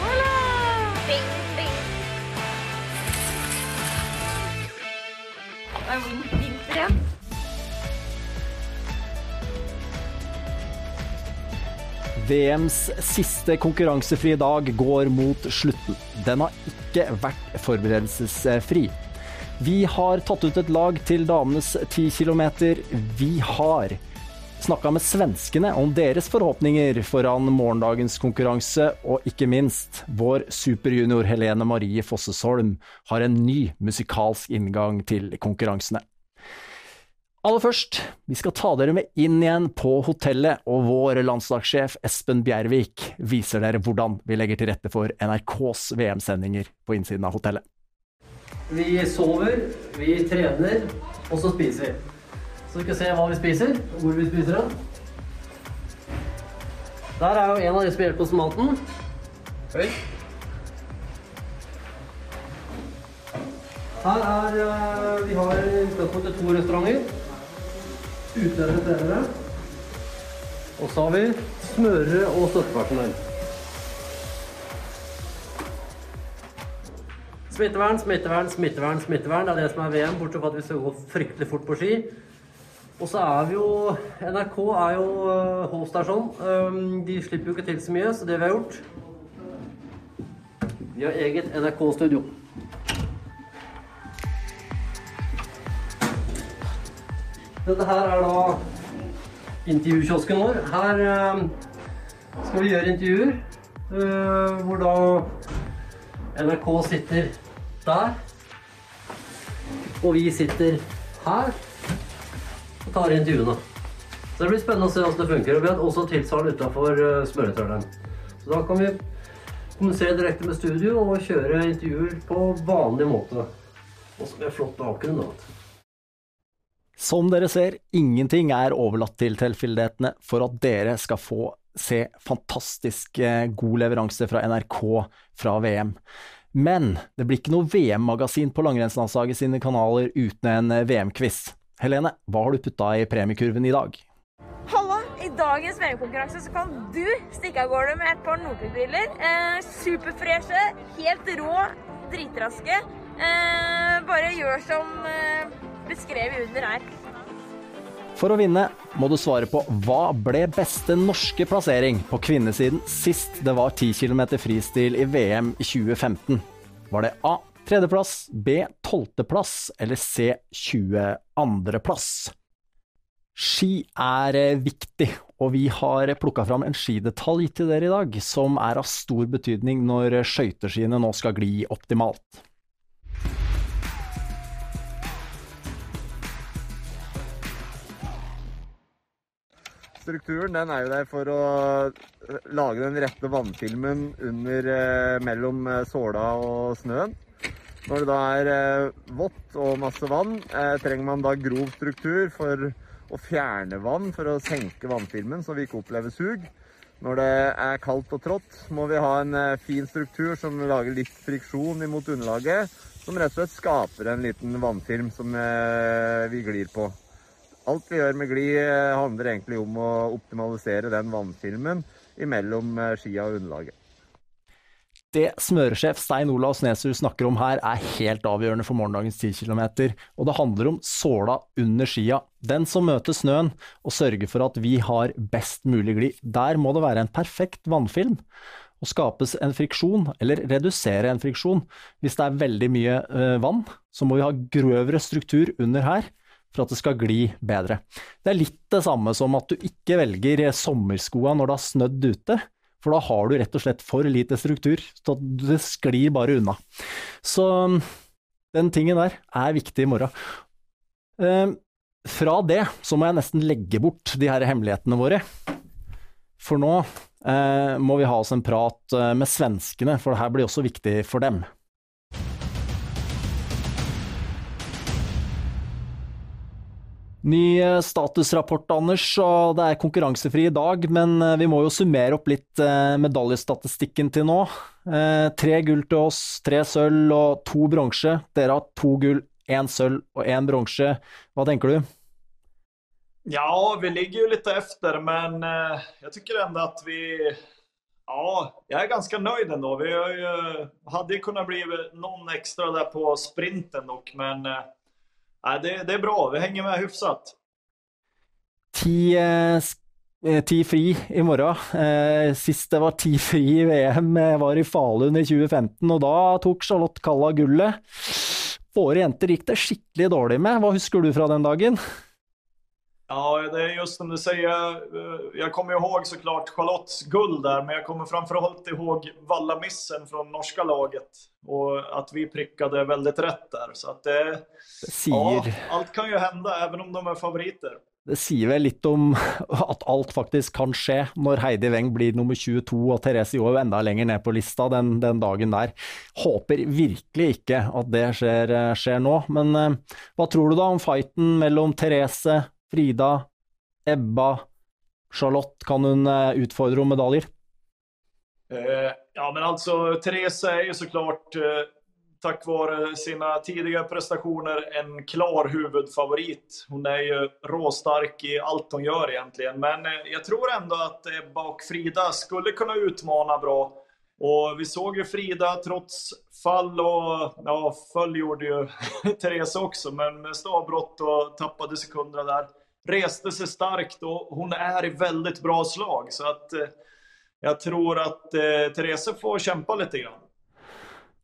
Voilà! Bing, bing. Det er vin- vinter igjen. VMs siste konkurransefrie dag går mot slutten. Den har ikke vært forberedelsesfri. Vi har tatt ut et lag til damenes 10 km. Vi har snakka med svenskene om deres forhåpninger foran morgendagens konkurranse, og ikke minst, vår superjunior Helene Marie Fossesholm har en ny musikalsk inngang til konkurransene. Aller først, vi skal ta dere med inn igjen på hotellet, og vår landslagssjef Espen Bjervik viser dere hvordan vi legger til rette for NRKs VM-sendinger på innsiden av hotellet. Vi sover, vi trener, og så spiser vi. Så skal vi se hva vi spiser, og hvor vi spiser det. Der er jo en av de som hjelper oss med maten. Oi. Her er eh, Vi har utgangspunktet to restauranter. Trenere. Og så har vi smørere og støttepersonell. Smittevern, smittevern, smittevern, smittevern. Det er det som er VM, bortsett fra at vi skal gå fryktelig fort på ski. Og så er vi jo NRK er jo host der sånn. Um, de slipper jo ikke til så mye, så det vi har gjort Vi har eget NRK-studio. Dette her er da intervjukiosken vår. Her um, skal vi gjøre intervjuer. uh, hvor da NRK sitter der. Og vi sitter her og tar intervjuene. Så det blir spennende å se hvordan det funker. Og vi har også tilsvarende utafor smøretørneren. Så da kan vi kommunisere direkte med studio og kjøre intervjuer på vanlig måte. Også med flott bakgrunn. da. Som dere ser, ingenting er overlatt til tilfeldighetene for at dere skal få se fantastisk eh, god leveranse fra NRK fra VM. Men det blir ikke noe VM-magasin på langrennslandslaget sine kanaler uten en eh, VM-quiz. Helene, hva har du putta i premiekurven i dag? Halla! I dagens VM-konkurranse så kan du stikke av gårde med et par Northug-briller. Eh, superfreshe, helt rå, dritraske. Eh, bare gjør som eh, beskrevet under her. For å vinne må du svare på hva ble beste norske plassering på kvinnesiden sist det var 10 km fristil i VM i 2015? Var det A. Tredjeplass, B. Tolvteplass eller C. 22.plass? Ski er eh, viktig, og vi har plukka fram en skidetalj til dere i dag som er av stor betydning når skøyteskiene nå skal gli optimalt. Strukturen den er jo der for å lage den rette vannfilmen under, eh, mellom eh, såla og snøen. Når det da er eh, vått og masse vann, eh, trenger man da grov struktur for å fjerne vann for å senke vannfilmen så vi ikke opplever sug. Når det er kaldt og trått, må vi ha en eh, fin struktur som lager litt friksjon imot underlaget, som rett og slett skaper en liten vannfilm som vi glir på. Alt vi gjør med glid handler egentlig om å optimalisere den vannfilmen imellom skia og underlaget. Det smøresjef Stein Olav Snesrud snakker om her er helt avgjørende for morgendagens 10 km, og det handler om såla under skia, den som møter snøen og sørger for at vi har best mulig glid. Der må det være en perfekt vannfilm, og skapes en friksjon, eller redusere en friksjon. Hvis det er veldig mye øh, vann, så må vi ha grøvere struktur under her for at det skal gli bedre. Det er litt det samme som at du ikke velger sommerskoa når det har snødd ute, for da har du rett og slett for lite struktur, så det sklir bare unna. Så den tingen der er viktig i morgen. Eh, fra det så må jeg nesten legge bort de her hemmelighetene våre. For nå eh, må vi ha oss en prat eh, med svenskene, for det her blir også viktig for dem. Ny eh, statusrapport, Anders, og det er konkurransefri i dag, men eh, vi må jo summere opp litt eh, medaljestatistikken til nå. Tre gull til oss, tre sølv og to bronse. Dere har to gull, én sølv og én bronse. Hva tenker du? Ja, vi ligger jo litt efter, men jeg syns tycker at vi Ja, jeg er ganske fornøyd ennå. Vi hadde kunnat bli noen ekstra der på sprinten nok, men eh, det, det är bra. Vi hänger med hyfsat. Ti, eh, ti fri i morgen. Eh, sist det var ti fri i VM var i Falun i 2015, og da tok Charlotte Kalla gullet. Våre jenter gikk det skikkelig dårlig med. Hva husker du fra den dagen? Ja, det är just som du säger. eh, Jag kommer ihåg såklart Charlottes guld där, men jag kommer framförallt ihåg vallamissen från norska laget och att vi prickade väldigt rätt där. Så att det, Det sier, ja, allt kan ju hända, även om de är favoriter. det sier vel litt om at alt faktisk kan skje når Heidi Weng blir nummer 22 og Therese Johaug enda lenger ned på lista den, den dagen der. Håper virkelig ikke at det skjer, skjer nå, men eh, hva tror du da om fighten mellom Therese, Frida, Ebba, Charlotte? Kan hun eh, utfordre om medaljer? Eh, ja, men altså, Therese er jo så klart eh, takk vare sine tidligere prestasjoner en klar huvudfavorit. Hun er jo råstark i alt hun gjør, egentlig. men eh, jeg tror enda at Ebba og Frida skulle kunne utmana bra. Og vi såg jo Frida trots fall og ja, fall ju Therese også, men med stavbrott og tappade sekunderna där. Reste sig starkt och hon är i väldigt bra slag så att eh, jag tror att eh, Therese får kämpa lite grann.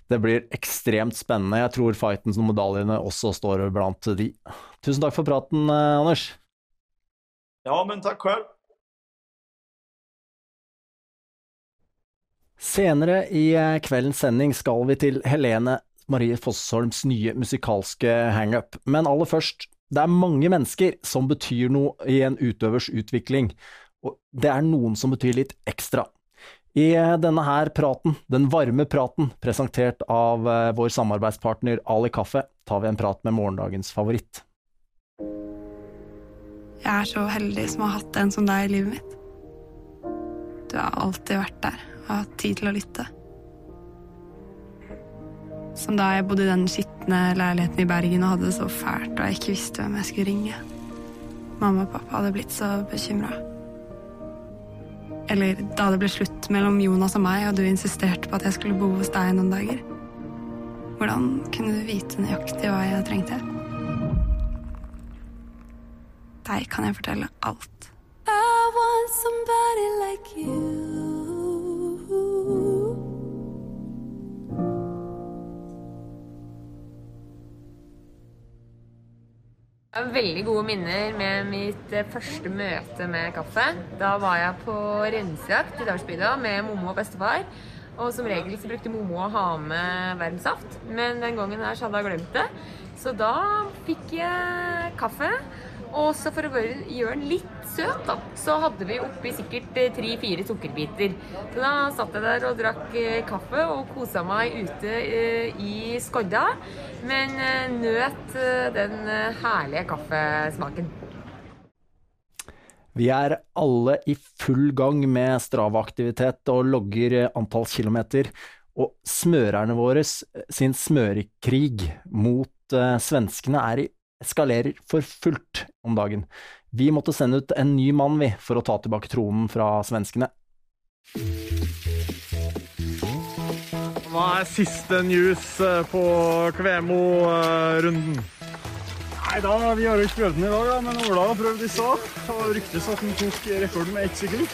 Det blir ekstremt spennende. Jeg tror fightens og medaljene også står blant de. Tusen takk for praten, eh, Anders. Ja, men tack själv. Senere i eh, kveldens sending skal vi til Helene Marie Fossholms nye musikalske hangup, men aller først, det er mange mennesker som betyr noe i en utøvers utvikling, og det er noen som betyr litt ekstra. I eh, denne her praten, den varme praten, presentert av eh, vår samarbeidspartner Ali Kaffe, tar vi en prat med morgendagens favoritt. Jeg er så heldig som har hatt en som deg i livet mitt. Du har alltid vært der og hatt tid til å lytte. Som da jeg bodde i den skitne leiligheten i Bergen og hadde det så fælt og jeg ikke visste hvem jeg skulle ringe. Mamma og pappa hadde blitt så bekymra. Eller da det ble slutt mellom Jonas og meg, og du insisterte på at jeg skulle bo hos deg noen dager. Hvordan kunne du vite nøyaktig hva jeg trengte? Deg kan jeg fortelle alt. I want somebody like you. Jeg har veldig gode minner med mitt eh, første møte med kaffe. Da var jeg på rensejakt i Dalsbygda med mommo og bestefar. Og som regel så brukte mommo å ha med varm men den gangen her så hadde jeg glemt det. Så da fikk jeg kaffe. Og så for å gjøre den litt søt, da, så hadde vi oppi sikkert eh, tre-fire sukkerbiter. Så da satt jeg der og drakk eh, kaffe og kosa meg ute eh, i skodda, men nøt den herlige kaffesmaken. Vi er alle i full gang med Strava-aktivitet og logger antall kilometer, og smørerne våre sin smørekrig mot svenskene er i eskalerer for fullt om dagen. Vi måtte sende ut en ny mann, vi, for å ta tilbake tronen fra svenskene. Hva er siste news eh, på Kvemo-runden? Nei, da, Vi har jo ikke prøvd den i dag, da, men Ola har prøvd i stad. Og ryktes at han tok rekorden med ett sekund.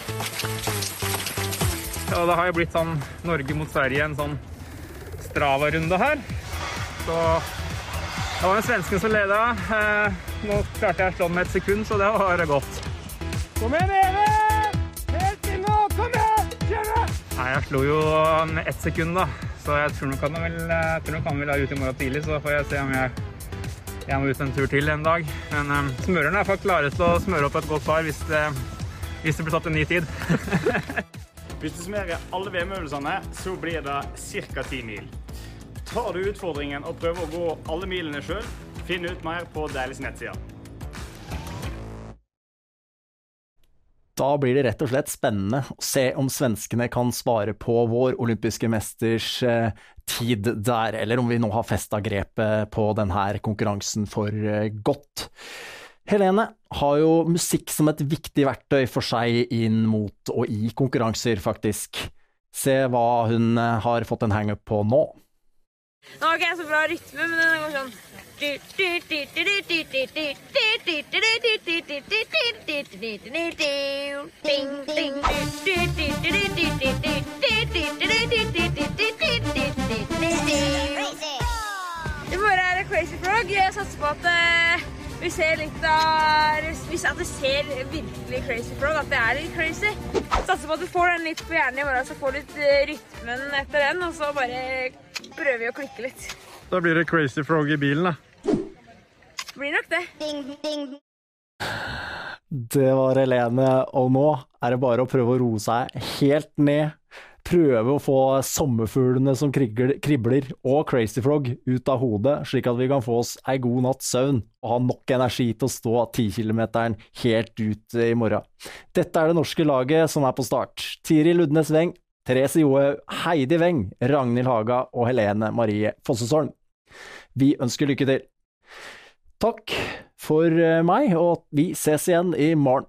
Ja, det har jo blitt sånn Norge mot Sverige, en sånn Strava-runde her. Så det var en svensken som leda. Eh, nå klarte jeg å slå den med et sekund, så det var godt. Kom igjen, Even! Helt inn nå! Kom igjen! Kjøre! Nei, jeg slo jo med ett sekund, da. Så jeg tror nok han nok han vil ha ut i morgen tidlig, så får jeg se om jeg, jeg må ut en tur til en dag. Men um, smørerne er faktisk klare til å smøre opp et godt par hvis det, hvis det blir tatt en ny tid. Hvis du smører alle VM-øvelsene, så blir det ca. 10 mil. Tar du utfordringen og prøver å gå alle milene sjøl, finn ut mer på Deilis nettside. Da blir det rett og slett spennende å se om svenskene kan svare på vår olympiske mesters eh, tid der, eller om vi nå har festa grepet på denne konkurransen for eh, godt. Helene har jo musikk som et viktig verktøy for seg inn mot og i konkurranser, faktisk. Se hva hun eh, har fått en hangup på nå. Nå har ikke jeg så bra rytme, men den går sånn I morgen er det Crazy Frog. Jeg satser på at eh, vi ser litt av Hvis at det ser virkelig Crazy Frog, at det er litt crazy. Satser på at du får den litt på hjernen i morgen, så får du litt eh, rytmen etter den, og så bare prøver vi å klikke litt. Da blir det Crazy Frog i bilen, da. Blir nok det. Det var Helene, og nå er det bare å prøve å roe seg helt ned. Prøve å få sommerfuglene som krigler, kribler og Crazy Frog ut av hodet, slik at vi kan få oss ei god natts søvn og ha nok energi til å stå 10-kilometeren helt ut i morgen. Dette er det norske laget som er på start. Tiril Ludnes Weng, Therese Johaug, Heidi Weng, Ragnhild Haga og Helene Marie Fossesholm. Vi ønsker lykke til. Takk for eh, meg, og vi ses igjen i morgen.